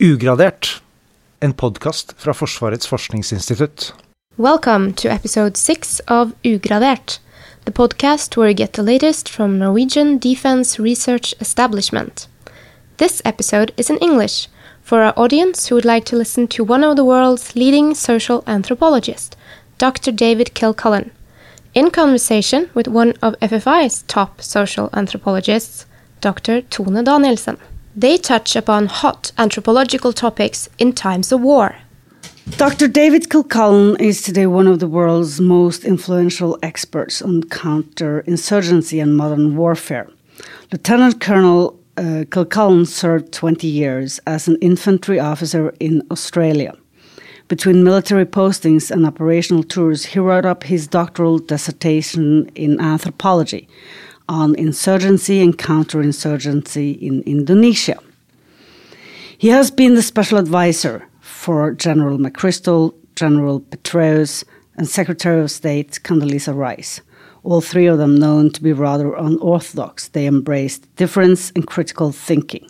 Ugradert, en podkast fra Forsvarets forskningsinstitutt. Welcome to episode 6 of Ugradert, the podcast where you get the latest from Norwegian Defense Research Establishment. This episode is in English for our audience who would like to listen to one of the world's leading social anthropologists, Dr. David Kilcullen, in conversation with one of FFI's top social anthropologists, Dr. Tone Danielsen. They touch upon hot anthropological topics in times of war. Dr. David Kilcullen is today one of the world's most influential experts on counterinsurgency and modern warfare. Lieutenant Colonel uh, Kilcullen served 20 years as an infantry officer in Australia. Between military postings and operational tours, he wrote up his doctoral dissertation in anthropology on insurgency and counterinsurgency in Indonesia. He has been the special advisor for General McChrystal, General Petraeus, and Secretary of State Condoleezza Rice, all three of them known to be rather unorthodox. They embraced difference and critical thinking.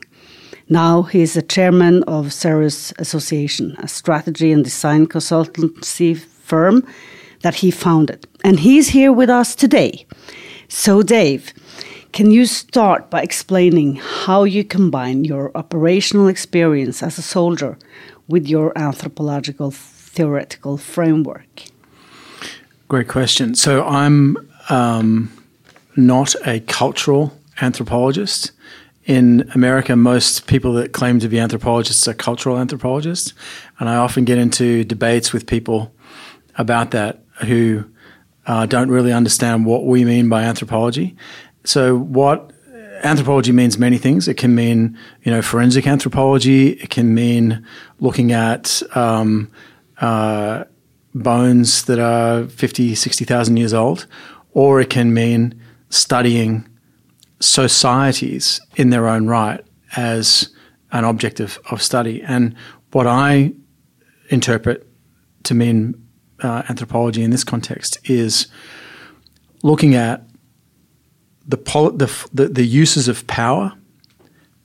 Now he is the chairman of Caerus Association, a strategy and design consultancy firm that he founded. And he's here with us today so, Dave, can you start by explaining how you combine your operational experience as a soldier with your anthropological theoretical framework? Great question. So, I'm um, not a cultural anthropologist. In America, most people that claim to be anthropologists are cultural anthropologists. And I often get into debates with people about that who uh, don't really understand what we mean by anthropology. So, what anthropology means many things. It can mean, you know, forensic anthropology. It can mean looking at um, uh, bones that are 50, 60,000 years old, or it can mean studying societies in their own right as an object of, of study. And what I interpret to mean uh, anthropology in this context is looking at the, the, the, the uses of power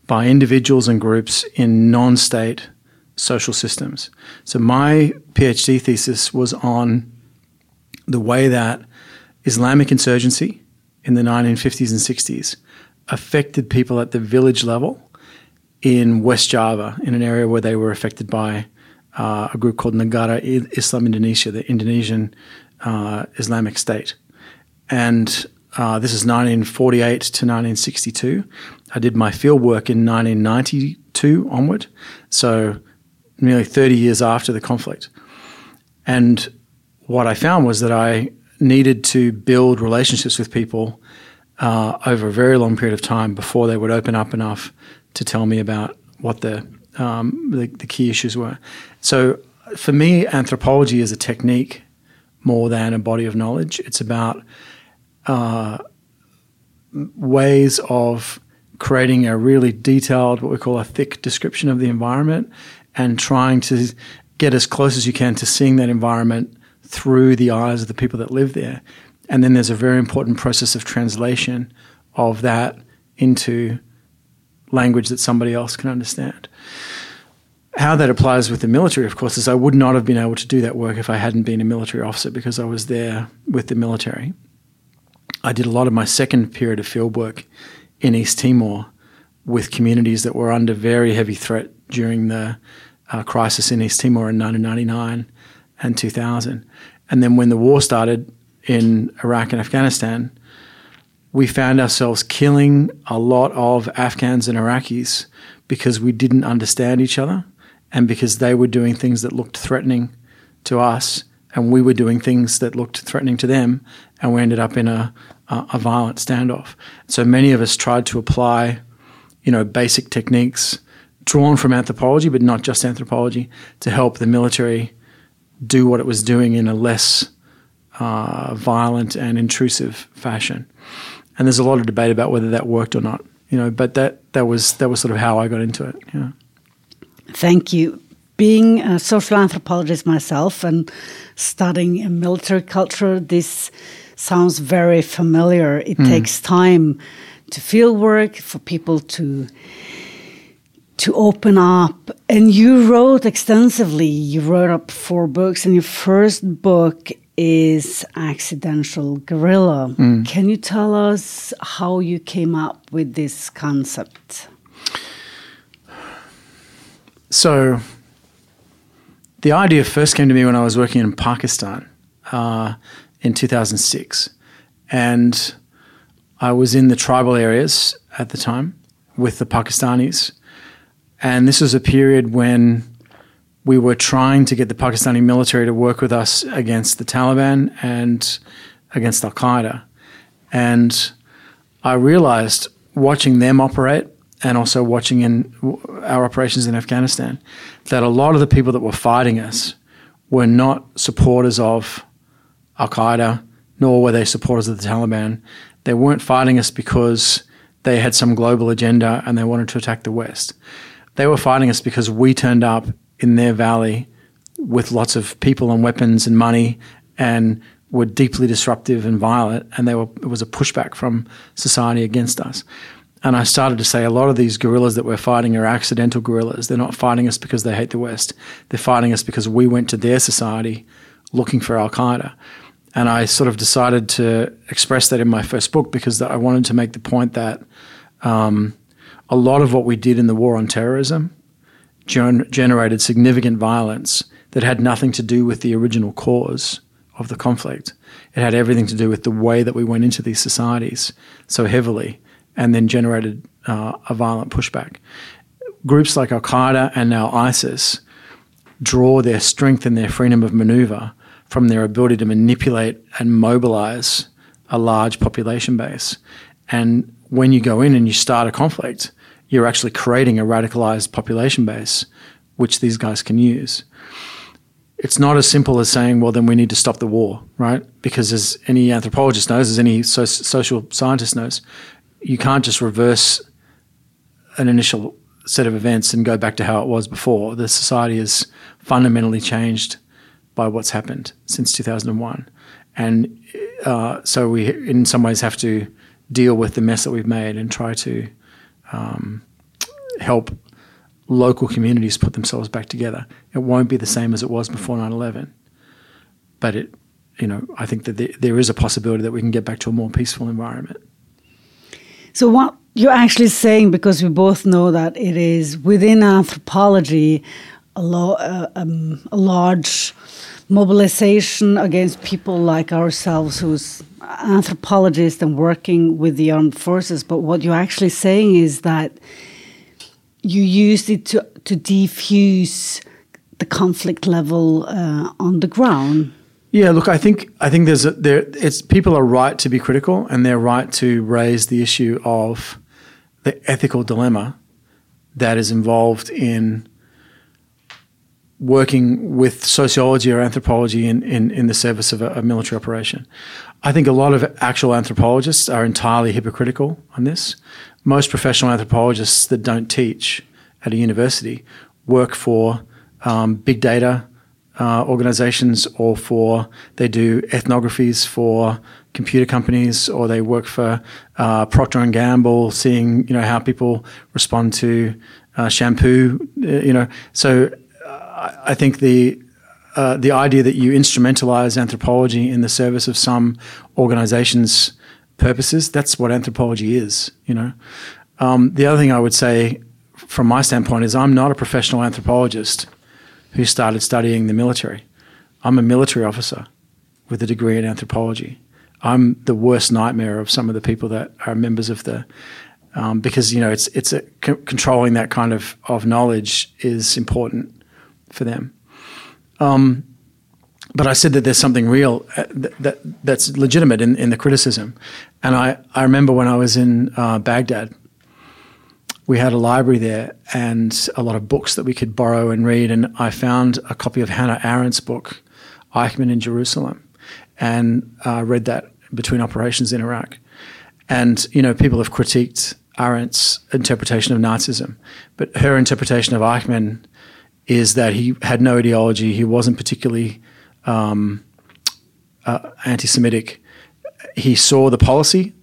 by individuals and groups in non state social systems. So, my PhD thesis was on the way that Islamic insurgency in the 1950s and 60s affected people at the village level in West Java, in an area where they were affected by uh, a group called Negara Islam Indonesia, the Indonesian uh, Islamic State. And uh, this is 1948 to 1962. I did my field work in 1992 onward, so nearly 30 years after the conflict. And what I found was that I needed to build relationships with people uh, over a very long period of time before they would open up enough to tell me about what the um, the, the key issues were. So for me, anthropology is a technique more than a body of knowledge. It's about uh, ways of creating a really detailed, what we call a thick description of the environment, and trying to get as close as you can to seeing that environment through the eyes of the people that live there. And then there's a very important process of translation of that into language that somebody else can understand. How that applies with the military, of course, is I would not have been able to do that work if I hadn't been a military officer because I was there with the military. I did a lot of my second period of field work in East Timor with communities that were under very heavy threat during the uh, crisis in East Timor in 1999 and 2000. And then when the war started in Iraq and Afghanistan, we found ourselves killing a lot of Afghans and Iraqis because we didn't understand each other and because they were doing things that looked threatening to us and we were doing things that looked threatening to them and we ended up in a, a, a violent standoff. So many of us tried to apply, you know, basic techniques drawn from anthropology, but not just anthropology, to help the military do what it was doing in a less uh, violent and intrusive fashion and there's a lot of debate about whether that worked or not. You know, but that that was that was sort of how I got into it. Yeah. Thank you. Being a social anthropologist myself and studying military culture, this sounds very familiar. It mm. takes time to field work for people to to open up. And you wrote extensively. You wrote up four books, and your first book is Accidental Guerrilla. Mm. Can you tell us how you came up with this concept? So, the idea first came to me when I was working in Pakistan uh, in 2006. And I was in the tribal areas at the time with the Pakistanis. And this was a period when we were trying to get the Pakistani military to work with us against the Taliban and against Al Qaeda. And I realized watching them operate and also watching in our operations in Afghanistan that a lot of the people that were fighting us were not supporters of Al Qaeda, nor were they supporters of the Taliban. They weren't fighting us because they had some global agenda and they wanted to attack the West. They were fighting us because we turned up in their valley with lots of people and weapons and money and were deeply disruptive and violent and they were it was a pushback from society against us. And I started to say a lot of these guerrillas that we're fighting are accidental guerrillas. They're not fighting us because they hate the West. They're fighting us because we went to their society looking for Al Qaeda. And I sort of decided to express that in my first book because I wanted to make the point that um, a lot of what we did in the war on terrorism gen- generated significant violence that had nothing to do with the original cause of the conflict. It had everything to do with the way that we went into these societies so heavily and then generated uh, a violent pushback. Groups like Al Qaeda and now ISIS draw their strength and their freedom of maneuver from their ability to manipulate and mobilize a large population base. And when you go in and you start a conflict, you're actually creating a radicalized population base, which these guys can use. It's not as simple as saying, well, then we need to stop the war, right? Because as any anthropologist knows, as any so- social scientist knows, you can't just reverse an initial set of events and go back to how it was before. The society has fundamentally changed by what's happened since 2001. And uh, so we, in some ways, have to deal with the mess that we've made and try to um, help local communities put themselves back together. It won't be the same as it was before 9 11. But it, you know, I think that there is a possibility that we can get back to a more peaceful environment. So, what you're actually saying, because we both know that it is within anthropology a, lo- uh, um, a large mobilization against people like ourselves who's anthropologists and working with the armed forces. But what you're actually saying is that you used it to, to defuse the conflict level uh, on the ground. Yeah, look, I think I think there's a, there. It's people are right to be critical, and they're right to raise the issue of the ethical dilemma that is involved in working with sociology or anthropology in, in, in the service of a, a, military operation. I think a lot of actual anthropologists are entirely hypocritical on this. Most professional anthropologists that don't teach at a university work for um, big data uh, organizations or for they do ethnographies for computer companies or they work for uh, Procter and Gamble, seeing you know how people respond to uh, shampoo. Uh, you know, so I think the uh, the idea that you instrumentalize anthropology in the service of some organization's purposes, that's what anthropology is, you know. Um, the other thing I would say from my standpoint is I'm not a professional anthropologist who started studying the military. I'm a military officer with a degree in anthropology. I'm the worst nightmare of some of the people that are members of the um, because you know it's it's a, c- controlling that kind of of knowledge is important for them. Um, but I said that there's something real uh, that, that, that's legitimate in, in the criticism. And I, I remember when I was in uh, Baghdad, we had a library there and a lot of books that we could borrow and read. And I found a copy of Hannah Arendt's book, Eichmann in Jerusalem, and uh, read that between operations in Iraq. And, you know, people have critiqued Arendt's interpretation of Nazism, but her interpretation of Eichmann is that he had no ideology. He wasn't particularly um, uh, anti-Semitic. He saw the policy,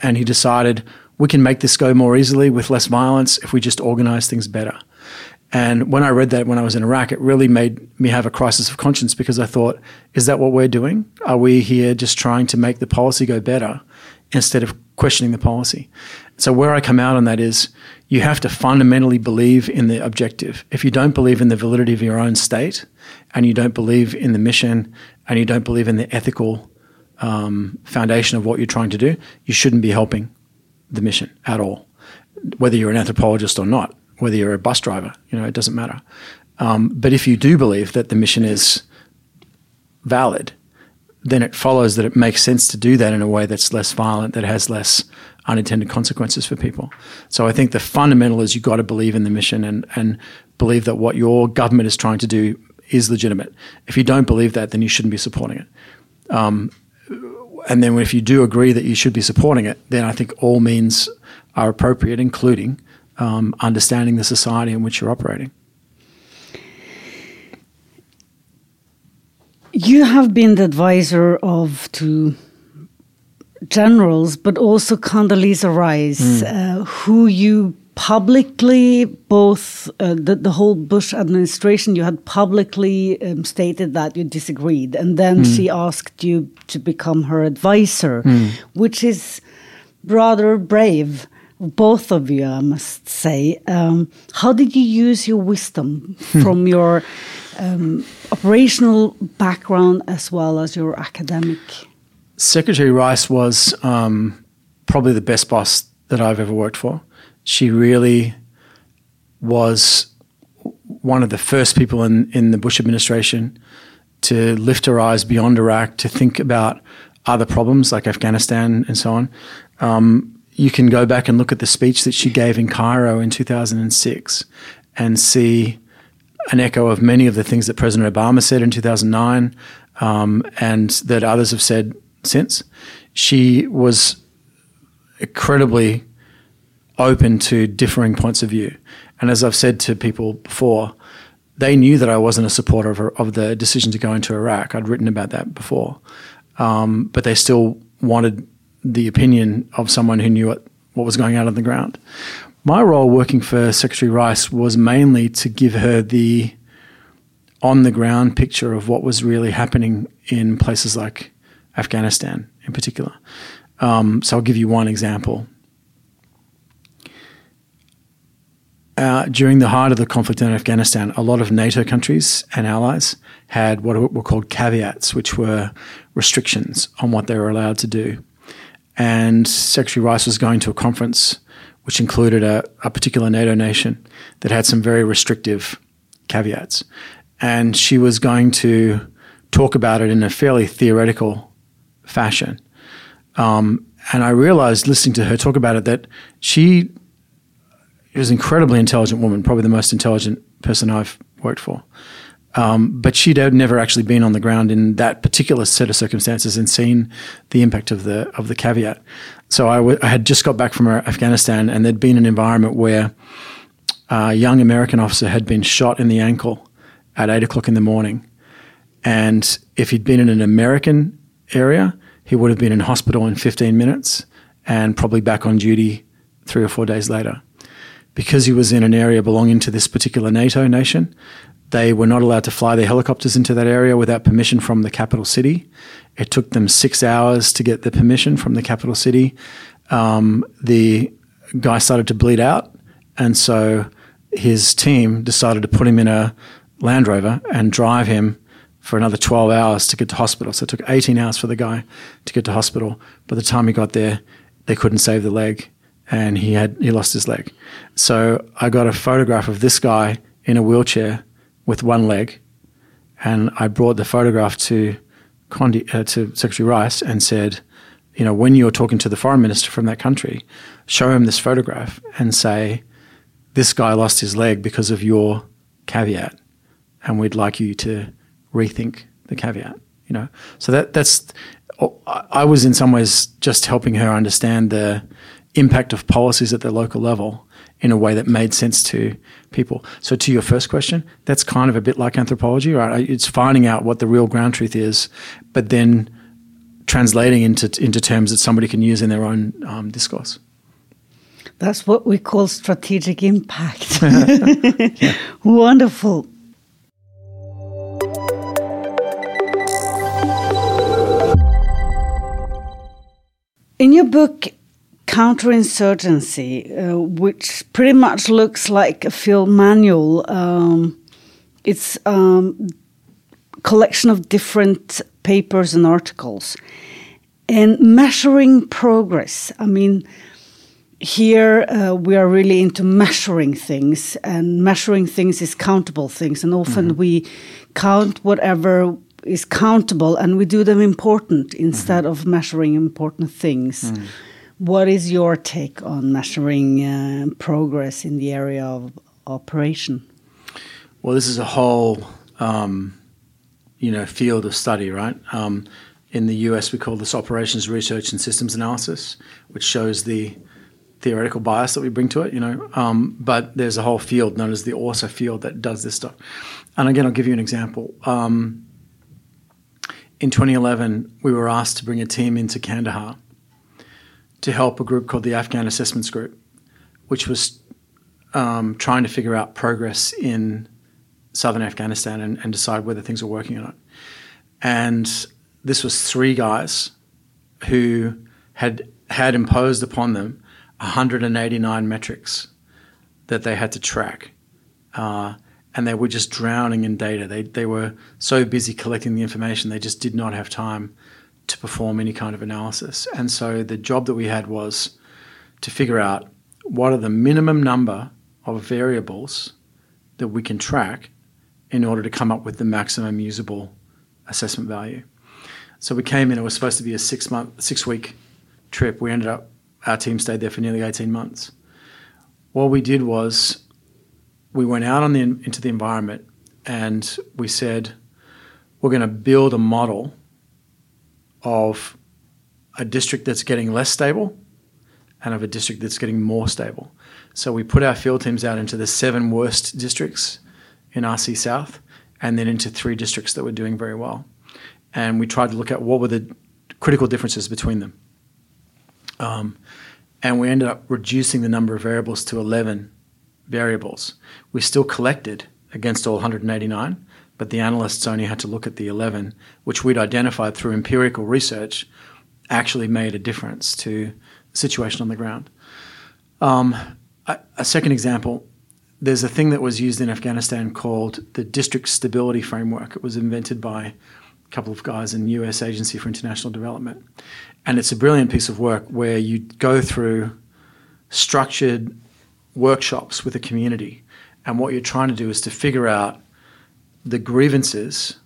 and he decided we can make this go more easily with less violence if we just organize things better. And when I read that when I was in Iraq, it really made me have a crisis of conscience because I thought, is that what we're doing? Are we here just trying to make the policy go better instead of questioning the policy? So, where I come out on that is you have to fundamentally believe in the objective. If you don't believe in the validity of your own state and you don't believe in the mission and you don't believe in the ethical um, foundation of what you're trying to do, you shouldn't be helping the mission at all, whether you're an anthropologist or not whether you're a bus driver, you know, it doesn't matter. Um, but if you do believe that the mission is valid, then it follows that it makes sense to do that in a way that's less violent, that has less unintended consequences for people. So I think the fundamental is you've got to believe in the mission and, and believe that what your government is trying to do is legitimate. If you don't believe that, then you shouldn't be supporting it. Um, and then if you do agree that you should be supporting it, then I think all means are appropriate, including um, understanding the society in which you're operating. You have been the advisor of two generals, but also Condoleezza Rice, mm. uh, who you publicly both uh, the, the whole Bush administration you had publicly um, stated that you disagreed and then mm. she asked you to become her advisor mm. which is rather brave both of you, I must say. Um, how did you use your wisdom hmm. from your um, operational background as well as your academic? Secretary Rice was um, probably the best boss that I've ever worked for. She really was one of the first people in, in the Bush administration to lift her eyes beyond Iraq, to think about other problems like Afghanistan and so on. Um, you can go back and look at the speech that she gave in Cairo in 2006 and see an echo of many of the things that President Obama said in 2009 um, and that others have said since. She was incredibly open to differing points of view. And as I've said to people before, they knew that I wasn't a supporter of, of the decision to go into Iraq. I'd written about that before. Um, but they still wanted the opinion of someone who knew what, what was going on on the ground. My role working for Secretary Rice was mainly to give her the on the ground picture of what was really happening in places like Afghanistan in particular. Um, so I'll give you one example. Uh, during the height of the conflict in Afghanistan, a lot of NATO countries and allies had what were called caveats, which were restrictions on what they were allowed to do and Secretary Rice was going to a conference which included a, a particular NATO nation that had some very restrictive caveats. And she was going to talk about it in a fairly theoretical fashion. Um, and I realized listening to her talk about it that she was an incredibly intelligent woman, probably the most intelligent person I've worked for. Um, but she'd never actually been on the ground in that particular set of circumstances and seen the impact of the of the caveat. So I, w- I had just got back from Afghanistan, and there'd been an environment where a young American officer had been shot in the ankle at eight o'clock in the morning, and if he'd been in an American area, he would have been in hospital in 15 minutes and probably back on duty three or four days later. Because he was in an area belonging to this particular NATO nation, they were not allowed to fly their helicopters into that area without permission from the capital city. It took them six hours to get the permission from the capital city. Um, the guy started to bleed out, and so his team decided to put him in a Land Rover and drive him for another 12 hours to get to hospital. So it took 18 hours for the guy to get to hospital. By the time he got there, they couldn't save the leg and he had he lost his leg. So I got a photograph of this guy in a wheelchair with one leg, and I brought the photograph to Condi, uh, to Secretary Rice and said, you know, when you're talking to the foreign minister from that country, show him this photograph and say, this guy lost his leg because of your caveat, and we'd like you to rethink the caveat. You know, so that that's. I was in some ways just helping her understand the impact of policies at the local level in a way that made sense to people. So, to your first question, that's kind of a bit like anthropology, right? It's finding out what the real ground truth is, but then translating into into terms that somebody can use in their own um, discourse. That's what we call strategic impact. Wonderful. In your book, Counterinsurgency, uh, which pretty much looks like a field manual, um, it's a um, collection of different papers and articles. And measuring progress, I mean, here uh, we are really into measuring things, and measuring things is countable things, and often mm -hmm. we count whatever is countable and we do them important instead mm -hmm. of measuring important things. Mm. What is your take on measuring uh, progress in the area of operation? Well, this is a whole, um, you know, field of study, right? Um, in the US, we call this operations research and systems analysis, which shows the theoretical bias that we bring to it, you know. Um, but there's a whole field known as the ORSA field that does this stuff. And again, I'll give you an example. Um, in 2011, we were asked to bring a team into Kandahar to help a group called the Afghan Assessments Group, which was um, trying to figure out progress in southern Afghanistan and, and decide whether things were working or not. And this was three guys who had had imposed upon them 189 metrics that they had to track. Uh, and they were just drowning in data. They, they were so busy collecting the information, they just did not have time to perform any kind of analysis. And so the job that we had was to figure out what are the minimum number of variables that we can track in order to come up with the maximum usable assessment value. So we came in, it was supposed to be a six month, six week trip. We ended up our team stayed there for nearly 18 months. What we did was we went out on the, into the environment and we said, we're going to build a model of a district that's getting less stable and of a district that's getting more stable. So we put our field teams out into the seven worst districts in RC South and then into three districts that were doing very well. And we tried to look at what were the critical differences between them. Um, and we ended up reducing the number of variables to 11 variables. We still collected against all 189, but the analysts only had to look at the 11, which we'd identified through empirical research actually made a difference to the situation on the ground. Um, a, a second example there's a thing that was used in Afghanistan called the District Stability Framework. It was invented by a couple of guys in the US Agency for International Development. And it's a brilliant piece of work where you go through structured workshops with the community. And what you're trying to do is to figure out the grievances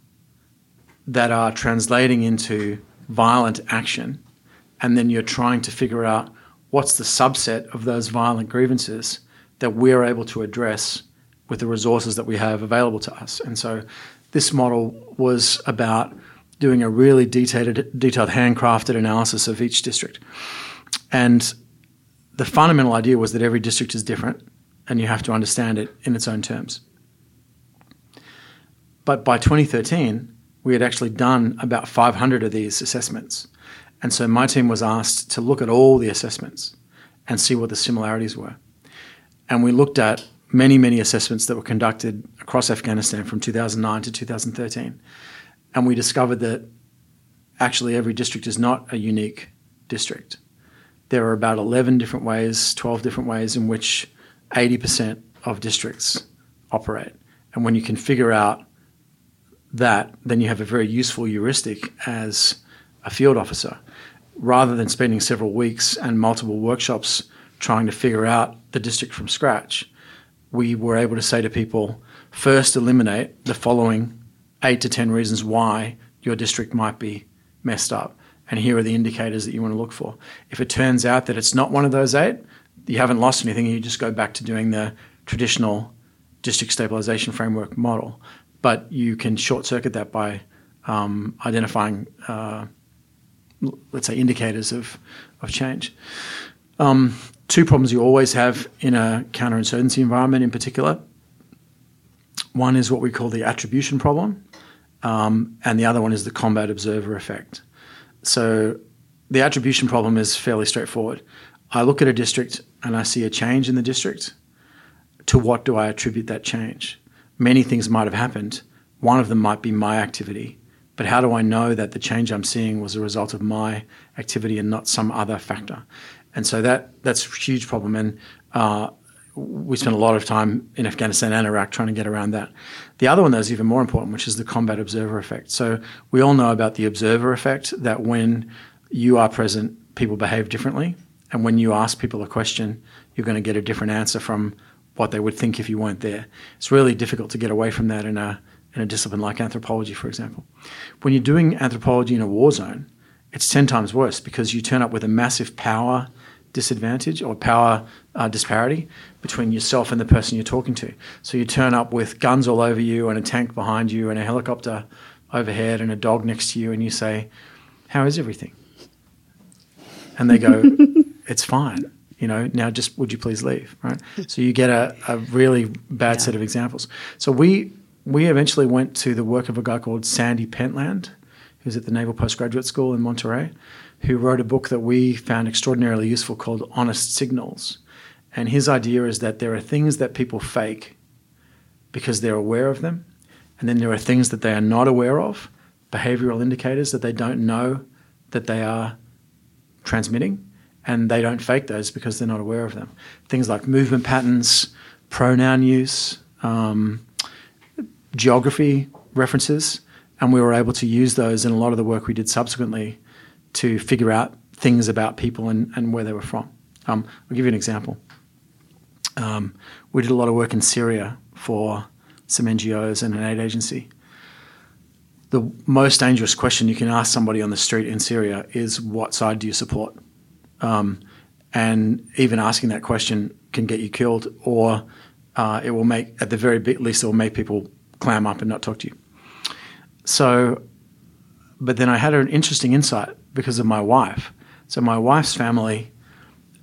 that are translating into violent action. And then you're trying to figure out what's the subset of those violent grievances that we're able to address with the resources that we have available to us. And so this model was about doing a really detailed, detailed handcrafted analysis of each district. And the fundamental idea was that every district is different and you have to understand it in its own terms. But by 2013, we had actually done about 500 of these assessments. And so my team was asked to look at all the assessments and see what the similarities were. And we looked at many, many assessments that were conducted across Afghanistan from 2009 to 2013 and we discovered that actually every district is not a unique district. There are about 11 different ways, 12 different ways in which 80% of districts operate. And when you can figure out that, then you have a very useful heuristic as a field officer. Rather than spending several weeks and multiple workshops trying to figure out the district from scratch, we were able to say to people first eliminate the following eight to 10 reasons why your district might be messed up. And here are the indicators that you want to look for. If it turns out that it's not one of those eight, you haven't lost anything, you just go back to doing the traditional district stabilization framework model. But you can short circuit that by um, identifying, uh, let's say, indicators of, of change. Um, two problems you always have in a counterinsurgency environment in particular. One is what we call the attribution problem, um, and the other one is the combat observer effect. So the attribution problem is fairly straightforward. I look at a district and I see a change in the district. To what do I attribute that change? Many things might have happened. One of them might be my activity. But how do I know that the change I'm seeing was a result of my activity and not some other factor? And so that that's a huge problem. And uh, we spent a lot of time in Afghanistan and Iraq trying to get around that. The other one that is even more important, which is the combat observer effect. So we all know about the observer effect that when you are present, people behave differently. And when you ask people a question, you're going to get a different answer from what they would think if you weren't there. It's really difficult to get away from that in a in a discipline like anthropology, for example. When you're doing anthropology in a war zone, it's 10 times worse because you turn up with a massive power disadvantage or power uh, disparity between yourself and the person you're talking to. So you turn up with guns all over you and a tank behind you and a helicopter overhead and a dog next to you, and you say, How is everything? And they go, It's fine. You know, now just would you please leave? Right. So you get a, a really bad yeah. set of examples. So we we eventually went to the work of a guy called Sandy Pentland, who's at the Naval Postgraduate School in Monterey, who wrote a book that we found extraordinarily useful called Honest Signals. And his idea is that there are things that people fake because they're aware of them, and then there are things that they are not aware of, behavioral indicators that they don't know that they are transmitting, and they don't fake those because they're not aware of them. Things like movement patterns, pronoun use, um, geography references, and we were able to use those in a lot of the work we did subsequently to figure out things about people and, and where they were from. Um, I'll give you an example. Um, we did a lot of work in Syria for some NGOs and an aid agency. The most dangerous question you can ask somebody on the street in Syria is, What side do you support? Um, and even asking that question can get you killed, or uh, it will make, at the very least, it will make people clam up and not talk to you. So, but then I had an interesting insight because of my wife. So, my wife's family,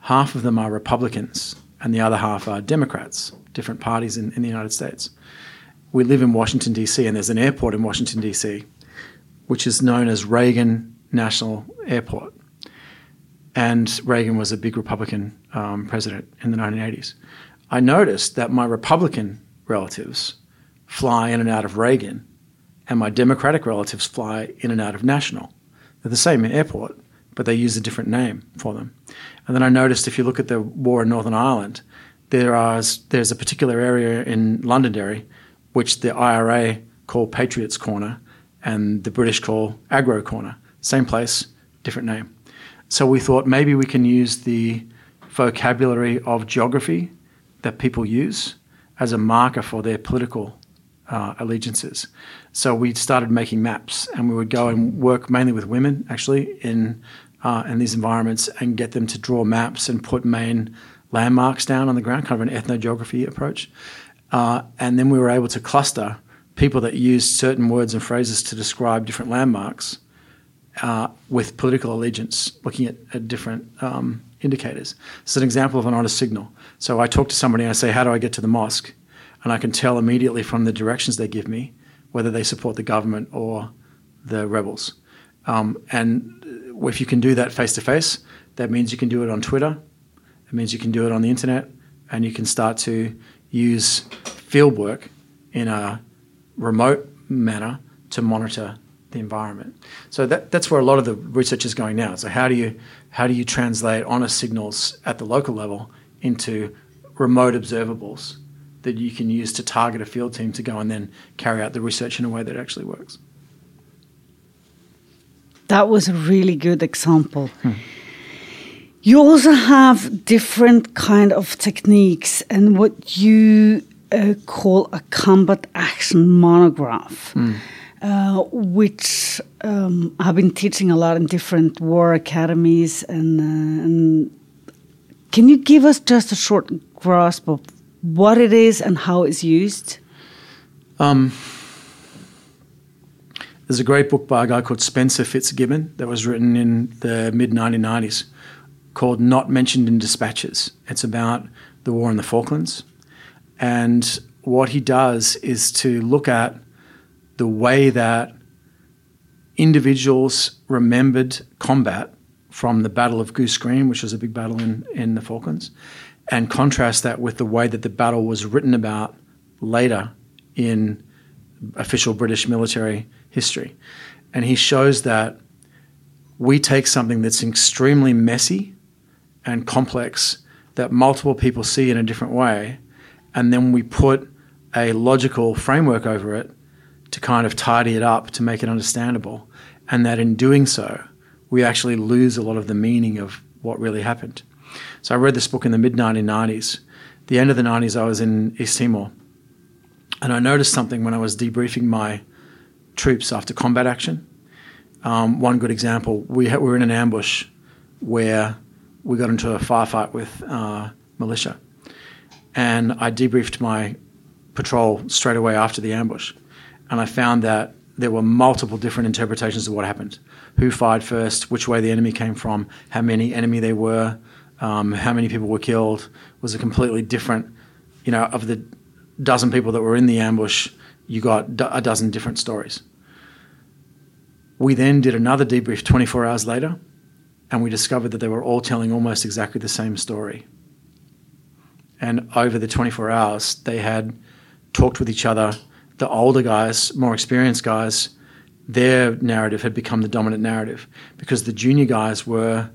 half of them are Republicans and the other half are Democrats, different parties in, in the United States. We live in Washington, D.C., and there's an airport in Washington, D.C., which is known as Reagan National Airport. And Reagan was a big Republican um, president in the 1980s. I noticed that my Republican relatives fly in and out of Reagan, and my Democratic relatives fly in and out of National. They're the same airport, but they use a different name for them. And then I noticed if you look at the war in Northern Ireland, there are, there's a particular area in Londonderry which the IRA call Patriots Corner and the British call Aggro Corner. Same place, different name. So we thought maybe we can use the vocabulary of geography that people use as a marker for their political uh, allegiances. So we started making maps, and we would go and work mainly with women, actually, in uh, in these environments, and get them to draw maps and put main landmarks down on the ground, kind of an ethnogeography approach. Uh, and then we were able to cluster people that used certain words and phrases to describe different landmarks uh, with political allegiance, looking at, at different um, indicators. It's an example of an honest signal. So I talk to somebody and I say, How do I get to the mosque? and I can tell immediately from the directions they give me whether they support the government or the rebels. Um, and if you can do that face to face, that means you can do it on Twitter. It means you can do it on the internet, and you can start to use field work in a remote manner to monitor the environment. So that, that's where a lot of the research is going now. So how do you how do you translate honest signals at the local level into remote observables that you can use to target a field team to go and then carry out the research in a way that actually works. That was a really good example. Hmm. You also have different kind of techniques and what you uh, call a combat action monograph. Hmm. Uh, which um, I've been teaching a lot in different war academies. And, uh, and, can you give us just a short grasp of what it is and how it's used? Um, there's a great book by a guy called Spencer Fitz-Gibbon that was written in the mid 1990s called Not Mentioned in Dispatches. It's about the war in the Falklands. And what he does is to look at the way that individuals remembered combat from the Battle of Goose Green, which was a big battle in, in the Falklands, and contrast that with the way that the battle was written about later in official British military history. And he shows that we take something that's extremely messy and complex that multiple people see in a different way, and then we put a logical framework over it to kind of tidy it up to make it understandable. And that in doing so, we actually lose a lot of the meaning of what really happened. So I read this book in the mid 1990s. The end of the 90s, I was in East Timor. And I noticed something when I was debriefing my troops after combat action. Um, one good example we, ha- we were in an ambush where we got into a firefight with uh, militia. And I debriefed my patrol straight away after the ambush. And I found that there were multiple different interpretations of what happened who fired first, which way the enemy came from, how many enemy there were, um, how many people were killed, was a completely different, you know, of the dozen people that were in the ambush, you got a dozen different stories. We then did another debrief 24 hours later, and we discovered that they were all telling almost exactly the same story. And over the 24 hours, they had talked with each other. The older guys, more experienced guys, their narrative had become the dominant narrative because the junior guys were,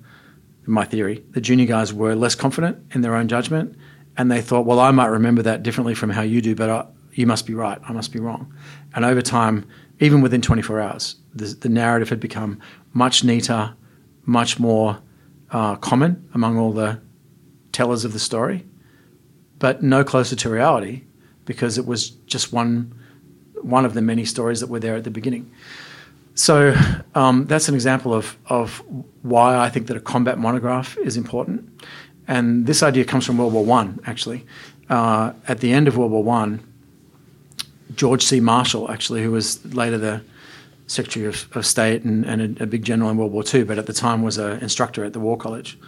in my theory, the junior guys were less confident in their own judgment. And they thought, well, I might remember that differently from how you do, but I, you must be right. I must be wrong. And over time, even within 24 hours, the, the narrative had become much neater, much more uh, common among all the tellers of the story, but no closer to reality because it was just one one of the many stories that were there at the beginning. So um, that's an example of of why I think that a combat monograph is important. And this idea comes from World War One, actually. Uh, at the end of World War One, George C. Marshall, actually, who was later the Secretary of, of State and, and a, a, big general in World War II, but at the time was an instructor at the War College,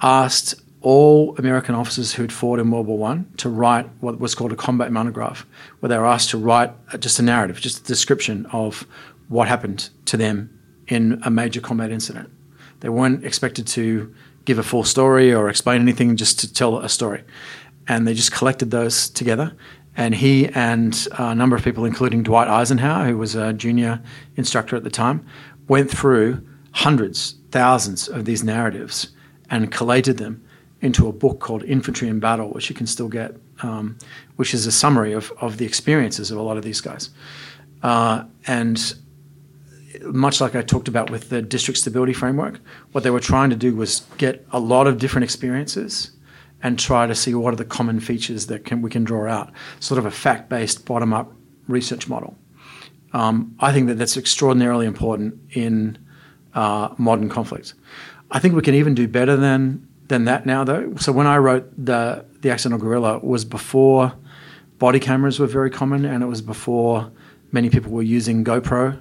asked all American officers who had fought in World War One to write what was called a combat monograph, where they were asked to write uh, just a narrative, just a description of what happened to them in a major combat incident. They weren't expected to give a full story or explain anything, just to tell a story. And they just collected those together. And he and a number of people, including Dwight Eisenhower, who was a junior instructor at the time, went through hundreds, thousands of these narratives and collated them into a book called Infantry in Battle, which you can still get, um, which is a summary of, of the experiences of a lot of these guys. Uh, and much like I talked about with the district stability framework, what they were trying to do was get a lot of different experiences and try to see what are the common features that can, we can draw out, sort of a fact based bottom up research model. Um, I think that that's extraordinarily important in uh, modern conflict. I think we can even do better than than that now, though. So when I wrote the the accidental guerrilla was before body cameras were very common, and it was before many people were using GoPro.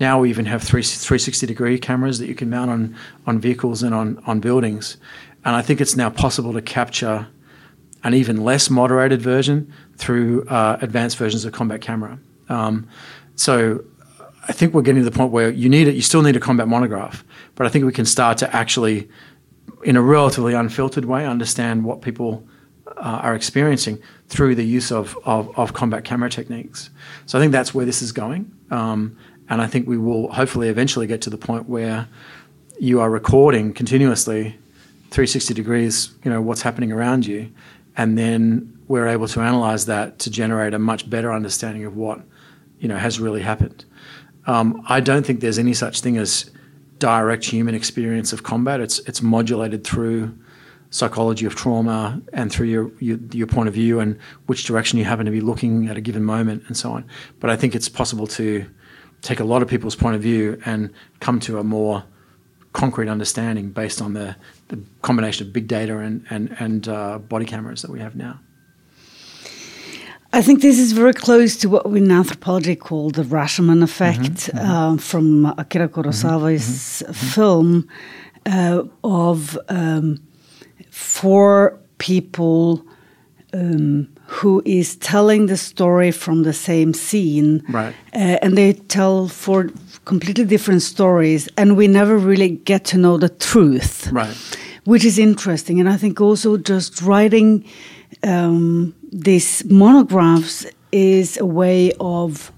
Now we even have three, 360 degree cameras that you can mount on on vehicles and on on buildings, and I think it's now possible to capture an even less moderated version through uh, advanced versions of combat camera. Um, so I think we're getting to the point where you need it. You still need a combat monograph, but I think we can start to actually in a relatively unfiltered way, understand what people uh, are experiencing through the use of, of, of, combat camera techniques. So I think that's where this is going. Um, and I think we will hopefully eventually get to the point where you are recording continuously 360 degrees, you know, what's happening around you. And then we're able to analyze that to generate a much better understanding of what, you know, has really happened. Um, I don't think there's any such thing as direct human experience of combat. It's it's modulated through psychology of trauma and through your, your, your point of view and which direction you happen to be looking at a given moment and so on. But I think it's possible to take a lot of people's point of view and come to a more concrete understanding based on the, the combination of big data and and, and uh, body cameras that we have now. I think this is very close to what we in anthropology call the Rashomon effect mm -hmm, uh, from Akira Kurosawa's mm -hmm, film uh, of um, four people um, who is telling the story from the same scene, Right. Uh, and they tell four completely different stories, and we never really get to know the truth, Right. Which is interesting, and I think also just writing um, these monographs is a way of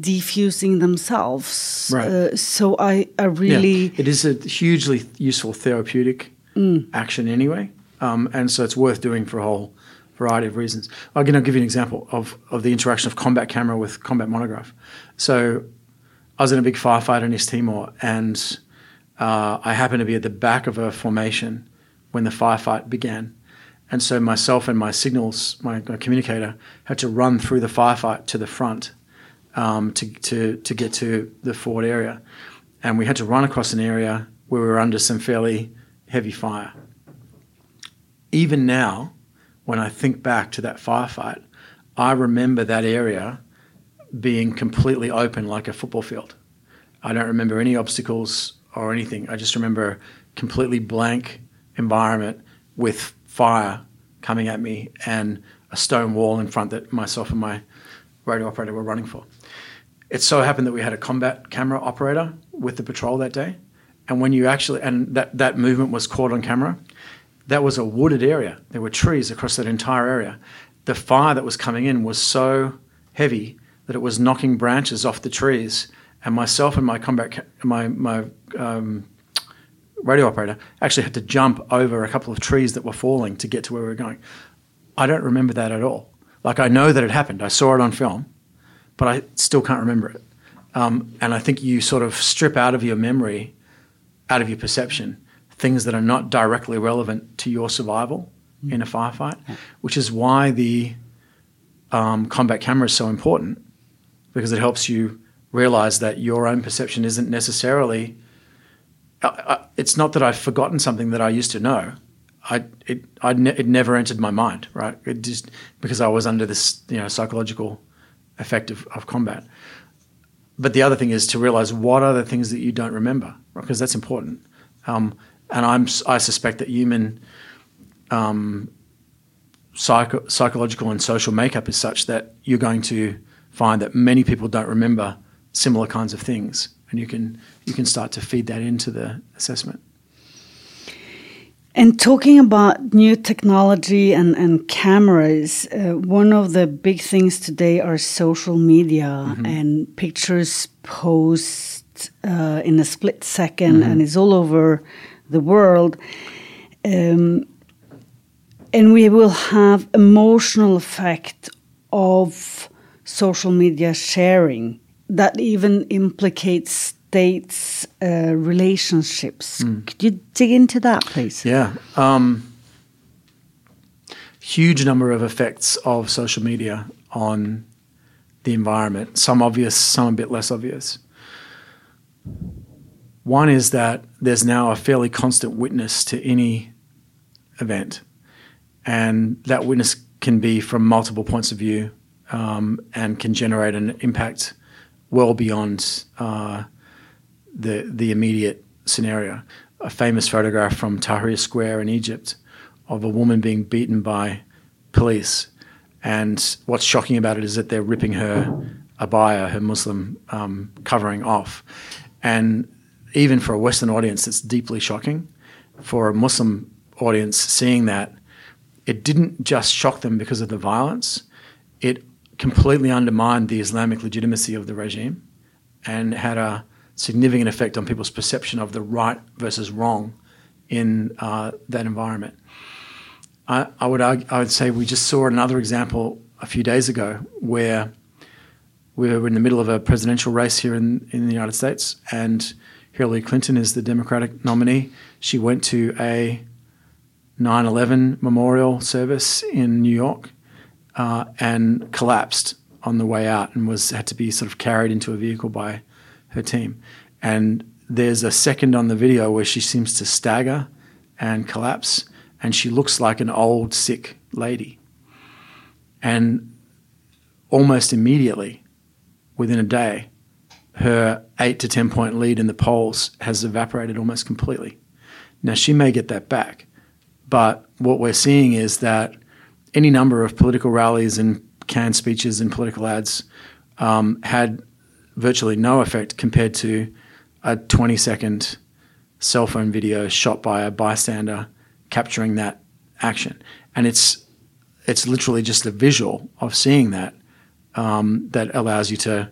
diffusing themselves. Right. Uh, so I, I really. Yeah, it is a hugely useful therapeutic action anyway, um, and so it's worth doing for a whole variety of reasons. Again, I'll give you an example of, of the interaction of combat camera with combat monograph. So I was in a big firefight in East Timor, and uh, I happened to be at the back of a formation when the firefight began. And so myself and my signals, my, my communicator, had to run through the firefight to the front um, to, to, to get to the forward area. And we had to run across an area where we were under some fairly heavy fire. Even now, when I think back to that firefight, I remember that area being completely open like a football field. I don't remember any obstacles or anything. I just remember completely blank environment with fire coming at me and a stone wall in front that myself and my radio operator were running for. It so happened that we had a combat camera operator with the patrol that day. And when you actually, and that, that movement was caught on camera, that was a wooded area. There were trees across that entire area. The fire that was coming in was so heavy that it was knocking branches off the trees. And myself and my combat, ca- my, my um, radio operator actually had to jump over a couple of trees that were falling to get to where we were going. I don't remember that at all. Like I know that it happened. I saw it on film, but I still can't remember it. Um, and I think you sort of strip out of your memory, out of your perception, things that are not directly relevant to your survival in a firefight, which is why the um, combat camera is so important because it helps you realize that your own perception isn't necessarily. I, it's not that I've forgotten something that I used to know. I it I ne- it never entered my mind, right? It just because I was under this you know psychological effect of, of combat. But the other thing is to realize what are the things that you don't remember, because that's important. Um, and I'm I suspect that human um, psycho- psychological and social makeup is such that you're going to find that many people don't remember similar kinds of things, and you can you can start to feed that into the assessment. And talking about new technology and, and cameras, uh, one of the big things today are social media and pictures post uh, in a split 2nd and it's all over the world. Um, and we will have emotional effect of social media sharing that even implicates states uh, relationships. Could you dig into that, please? Yeah. Um, huge number of effects of social media on the environment, some obvious, some a bit less obvious. One is that there's now a fairly constant witness to any event, and that witness can be from multiple points of view um, and can generate an impact well beyond uh, the the immediate scenario. A famous photograph from Tahrir Square in Egypt of a woman being beaten by police, and what's shocking about it is that they're ripping her abaya, her Muslim um, covering off, and even for a Western audience, it's deeply shocking. For a Muslim audience, seeing that, it didn't just shock them because of the violence; it completely undermined the Islamic legitimacy of the regime, and had a significant effect on people's perception of the right versus wrong in uh, that environment. I, I would argue, I would say we just saw another example a few days ago where we were in the middle of a presidential race here in, in the United States, and Hillary Clinton is the Democratic nominee. She went to a 9 11 memorial service in New York uh, and collapsed on the way out and was had to be sort of carried into a vehicle by her team. And there's a second on the video where she seems to stagger and collapse, and she looks like an old, sick lady. And almost immediately, within a day, her eight to 10 point lead in the polls has evaporated almost completely. Now, she may get that back, but what we're seeing is that any number of political rallies and canned speeches and political ads um, had virtually no effect compared to a 20 second cell phone video shot by a bystander capturing that action. And it's it's literally just the visual of seeing that um, that allows you to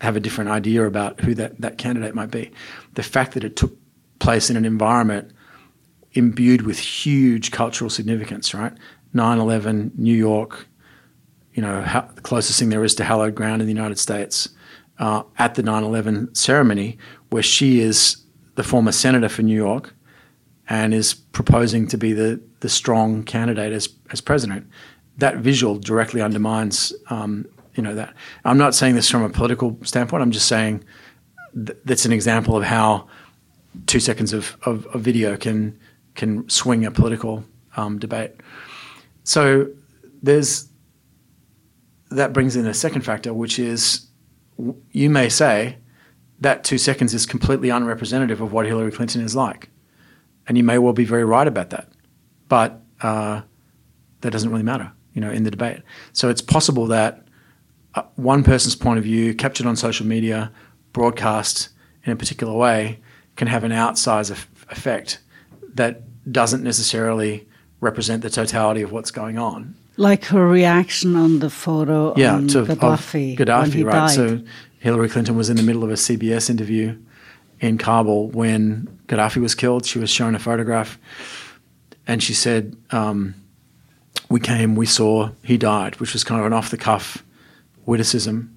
have a different idea about who that, that candidate might be. The fact that it took place in an environment imbued with huge cultural significance, right? 9 11, New York, you know, the closest thing there is to hallowed ground in the United States, uh, at the 9 11 ceremony, where she is the former senator for New York and is proposing to be the, the strong candidate as, as president. That visual directly undermines, um, you know, that. I'm not saying this from a political standpoint. I'm just saying th- that's an example of how two seconds of, of, of video can can swing a political um, debate. So there's that brings in a second factor, which is you may say that two seconds is completely unrepresentative of what Hillary Clinton is like. And you may well be very right about that. But uh, that doesn't really matter, you know, in the debate. So it's possible that uh, one person's point of view, captured on social media, broadcast in a particular way, can have an outsized effect that doesn't necessarily represent the totality of what's going on. Like her reaction on the photo yeah, to, Gaddafi. Gaddafi, right. Died. So Hillary Clinton was in the middle of a CBS interview in Kabul when Gaddafi was killed. She was shown a photograph and she said, um, We came, we saw, he died, which was kind of an off the cuff witticism,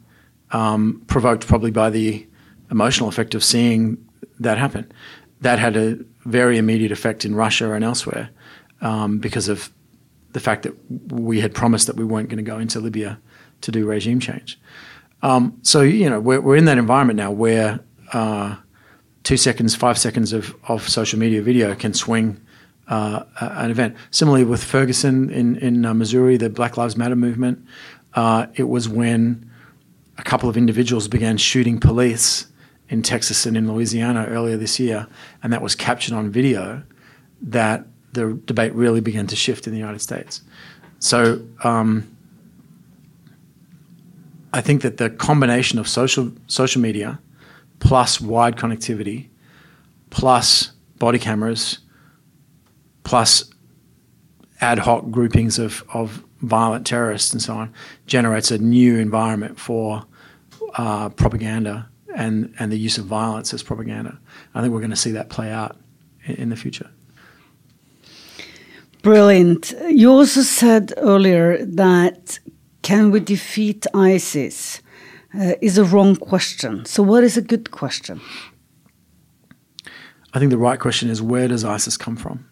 um, provoked probably by the emotional effect of seeing that happen. That had a very immediate effect in Russia and elsewhere um, because of the fact that we had promised that we weren't going to go into Libya to do regime change. Um, so you know we're, we're in that environment now where uh, two seconds, five seconds of, of social media video can swing uh, an event. Similarly with Ferguson in in uh, Missouri, the Black Lives Matter movement, uh, it was when a couple of individuals began shooting police in Texas and in Louisiana earlier this year, and that was captured on video. That the debate really began to shift in the United States. So. Um, I think that the combination of social social media plus wide connectivity plus body cameras plus ad hoc groupings of, of violent terrorists and so on generates a new environment for uh, propaganda and, and the use of violence as propaganda. I think we're going to see that play out in, in the future. Brilliant. You also said earlier that can we defeat ISIS? Uh, is a wrong question. So, what is a good question? I think the right question is where does ISIS come from?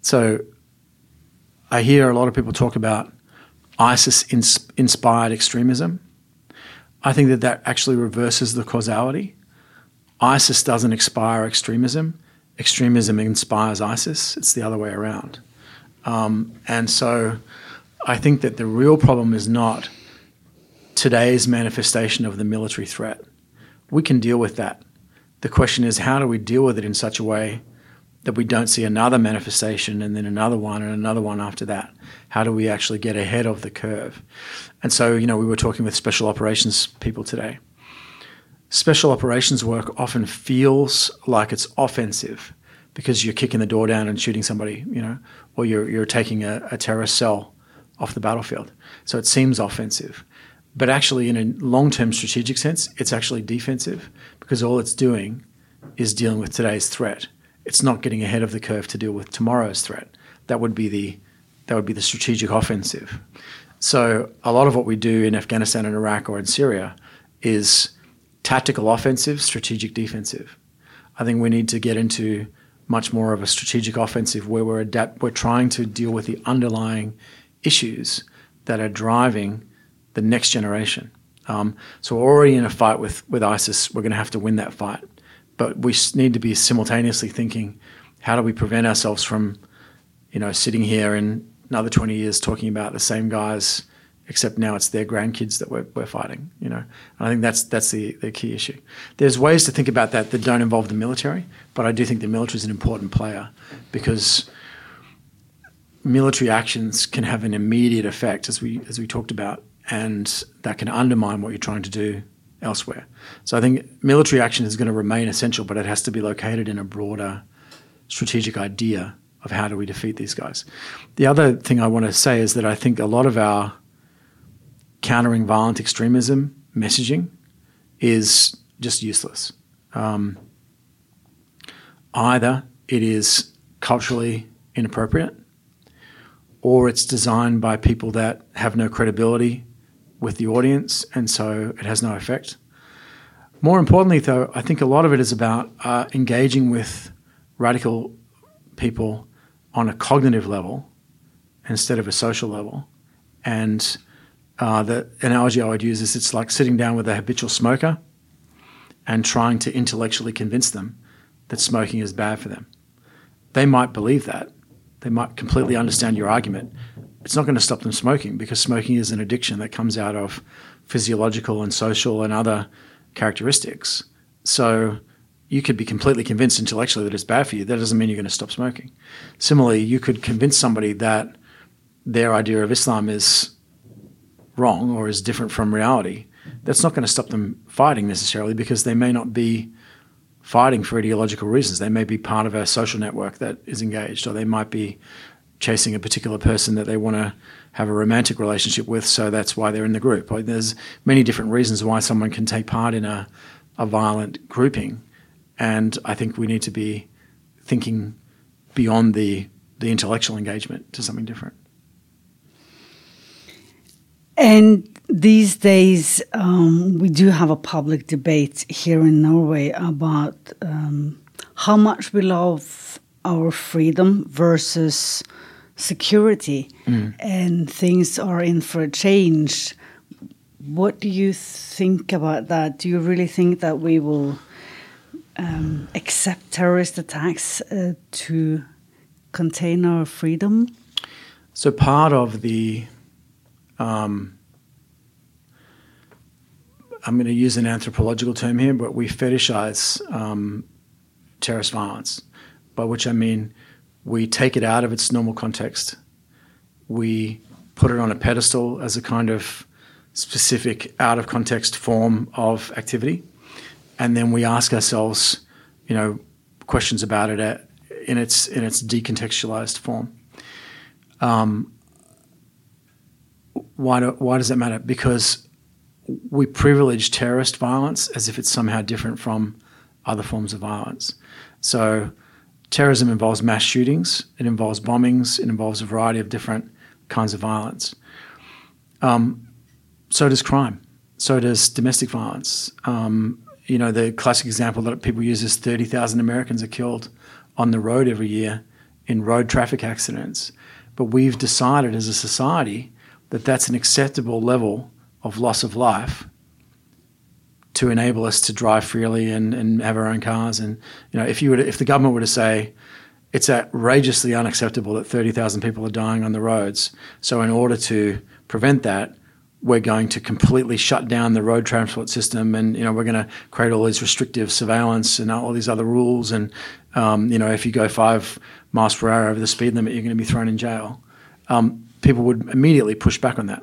So, I hear a lot of people talk about ISIS ins- inspired extremism. I think that that actually reverses the causality. ISIS doesn't inspire extremism, extremism inspires ISIS. It's the other way around. Um, and so, I think that the real problem is not today's manifestation of the military threat. We can deal with that. The question is, how do we deal with it in such a way that we don't see another manifestation and then another one and another one after that? How do we actually get ahead of the curve? And so, you know, we were talking with special operations people today. Special operations work often feels like it's offensive because you're kicking the door down and shooting somebody, you know, or you're, you're taking a, a terrorist cell off the battlefield. So it seems offensive. But actually, in a long term strategic sense, it's actually defensive because all it's doing is dealing with today's threat. It's not getting ahead of the curve to deal with tomorrow's threat. That would be the that would be the strategic offensive. So a lot of what we do in Afghanistan and Iraq or in Syria is tactical offensive, strategic defensive. I think we need to get into much more of a strategic offensive where we're adapt we're trying to deal with the underlying issues that are driving the next generation. Um, so we're already in a fight with, with ISIS. We're going to have to win that fight. But we need to be simultaneously thinking, how do we prevent ourselves from, you know, sitting here in another 20 years talking about the same guys, except now it's their grandkids that we're, we're fighting, you know? And I think that's, that's the, the key issue. There's ways to think about that that don't involve the military, but I do think the military is an important player because – military actions can have an immediate effect, as we as we talked about, and that can undermine what you're trying to do elsewhere. So I think military action is going to remain essential, but it has to be located in a broader strategic idea of how do we defeat these guys. The other thing I want to say is that I think a lot of our countering violent extremism messaging is just useless. Um, either it is culturally inappropriate or it's designed by people that have no credibility with the audience and so it has no effect. More importantly, though, I think a lot of it is about uh, engaging with radical people on a cognitive level instead of a social level. And uh, the analogy I would use is it's like sitting down with a habitual smoker and trying to intellectually convince them that smoking is bad for them. They might believe that. They might completely understand your argument. It's not going to stop them smoking because smoking is an addiction that comes out of physiological and social and other characteristics. So you could be completely convinced intellectually that it's bad for you. That doesn't mean you're going to stop smoking. Similarly, you could convince somebody that their idea of Islam is wrong or is different from reality. That's not going to stop them fighting necessarily because they may not be fighting for ideological reasons. They may be part of a social network that is engaged, or they might be chasing a particular person that they want to have a romantic relationship with, so that's why they're in the group. There's many different reasons why someone can take part in a, a violent grouping. And I think we need to be thinking beyond the, the intellectual engagement to something different. And these days, um, we do have a public debate here in Norway about um, how much we love our freedom versus security, mm. and things are in for a change. What do you think about that? Do you really think that we will um, accept terrorist attacks uh, to contain our freedom? So, part of the um, I'm going to use an anthropological term here, but we fetishize um, terrorist violence, by which I mean we take it out of its normal context. We put it on a pedestal as a kind of specific, out of context form of activity. And then we ask ourselves, you know, questions about it at, in its in its decontextualized form. Um, why do, why does that matter? Because we privilege terrorist violence as if it's somehow different from other forms of violence. So, terrorism involves mass shootings, it involves bombings, it involves a variety of different kinds of violence. Um, so does crime. So does domestic violence. Um, you know, the classic example that people use is 30,000 Americans are killed on the road every year in road traffic accidents. But we've decided as a society that that's an acceptable level of loss of life to enable us to drive freely and, and have our own cars. And you know, if you were to, if the government were to say it's outrageously unacceptable that 30,000 people are dying on the roads, so in order to prevent that, we're going to completely shut down the road transport system, and you know we're going to create all these restrictive surveillance and all these other rules. And um, you know, if you go five miles per hour over the speed limit, you're going to be thrown in jail. Um, people would immediately push back on that.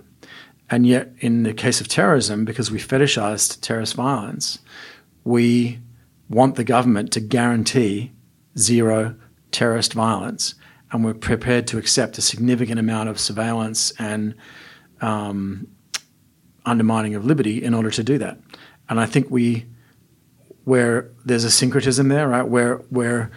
And yet, in the case of terrorism, because we fetishized terrorist violence, we want the government to guarantee zero terrorist violence. And we're prepared to accept a significant amount of surveillance and um, undermining of liberty in order to do that. And I think we, where there's a syncretism there, right, where we're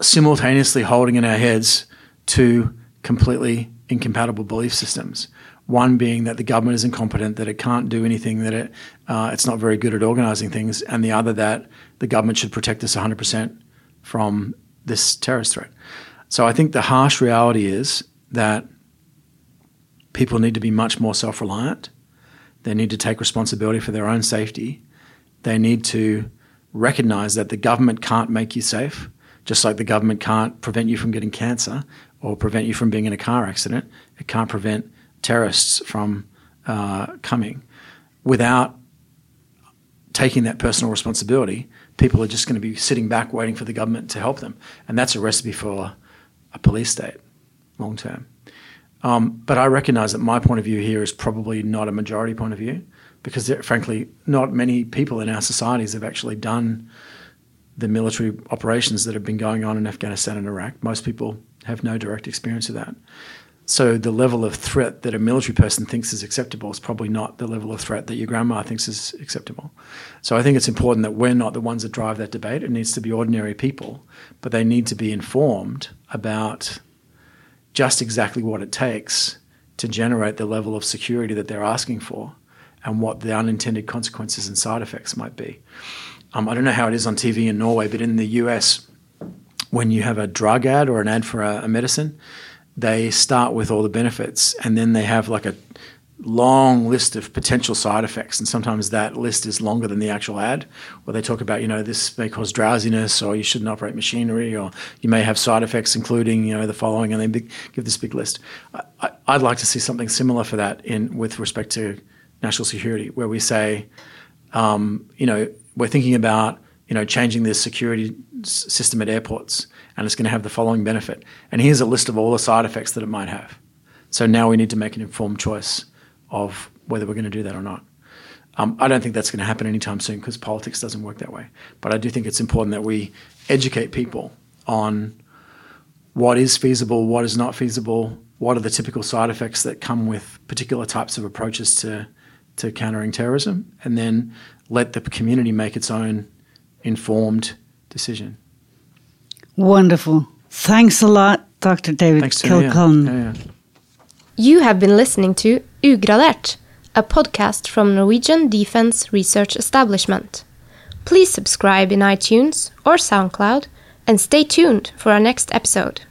simultaneously holding in our heads two completely incompatible belief systems. One being that the government is incompetent, that it can't do anything, that it uh, it's not very good at organising things, and the other that the government should protect us 100% from this terrorist threat. So I think the harsh reality is that people need to be much more self-reliant. They need to take responsibility for their own safety. They need to recognize that the government can't make you safe, just like the government can't prevent you from getting cancer or prevent you from being in a car accident. It can't prevent terrorists from uh, coming. Without taking that personal responsibility, people are just going to be sitting back waiting for the government to help them. And that's a recipe for a police state. long term. Um, but I recognise that my point of view here is probably not a majority point of view because, frankly, not many people in our societies have actually done the military operations that have been going on in Afghanistan and Iraq. Most people have no direct experience of that. So the level of threat that a military person thinks is acceptable is probably not the level of threat that your grandma thinks is acceptable. So I think it's important that we're not the ones that drive that debate. It needs to be ordinary people, but they need to be informed about just exactly what it takes to generate the level of security that they're asking for and what the unintended consequences and side effects might be. Um, I don't know how it is on TV in Norway, but in the US, when you have a drug ad or an ad for a, a medicine, they start with all the benefits and then they have like a long list of potential side effects and sometimes that list is longer than the actual ad where they talk about you know this may cause drowsiness or you shouldn't operate machinery or you may have side effects including you know the following and they give this big list. I, would like to see something similar for that in with respect to national security where we say um, you know we're thinking about you know changing the security system at airports and it's going to have the following benefit. And here's a list of all the side effects that it might have. So now we need to make an informed choice of whether we're going to do that or not. Um, I don't think that's going to happen anytime soon because politics doesn't work that way. But I do think it's important that we educate people on what is feasible, what is not feasible, what are the typical side effects that come with particular types of approaches to, to countering terrorism, and then let the community make its own informed decision. Wonderful. Thanks a lot, Dr. David Kilcullen. Yeah, yeah. You have been listening to Ugradert, a podcast from Norwegian Defence Research Establishment. Please subscribe in iTunes or SoundCloud and stay tuned for our next episode.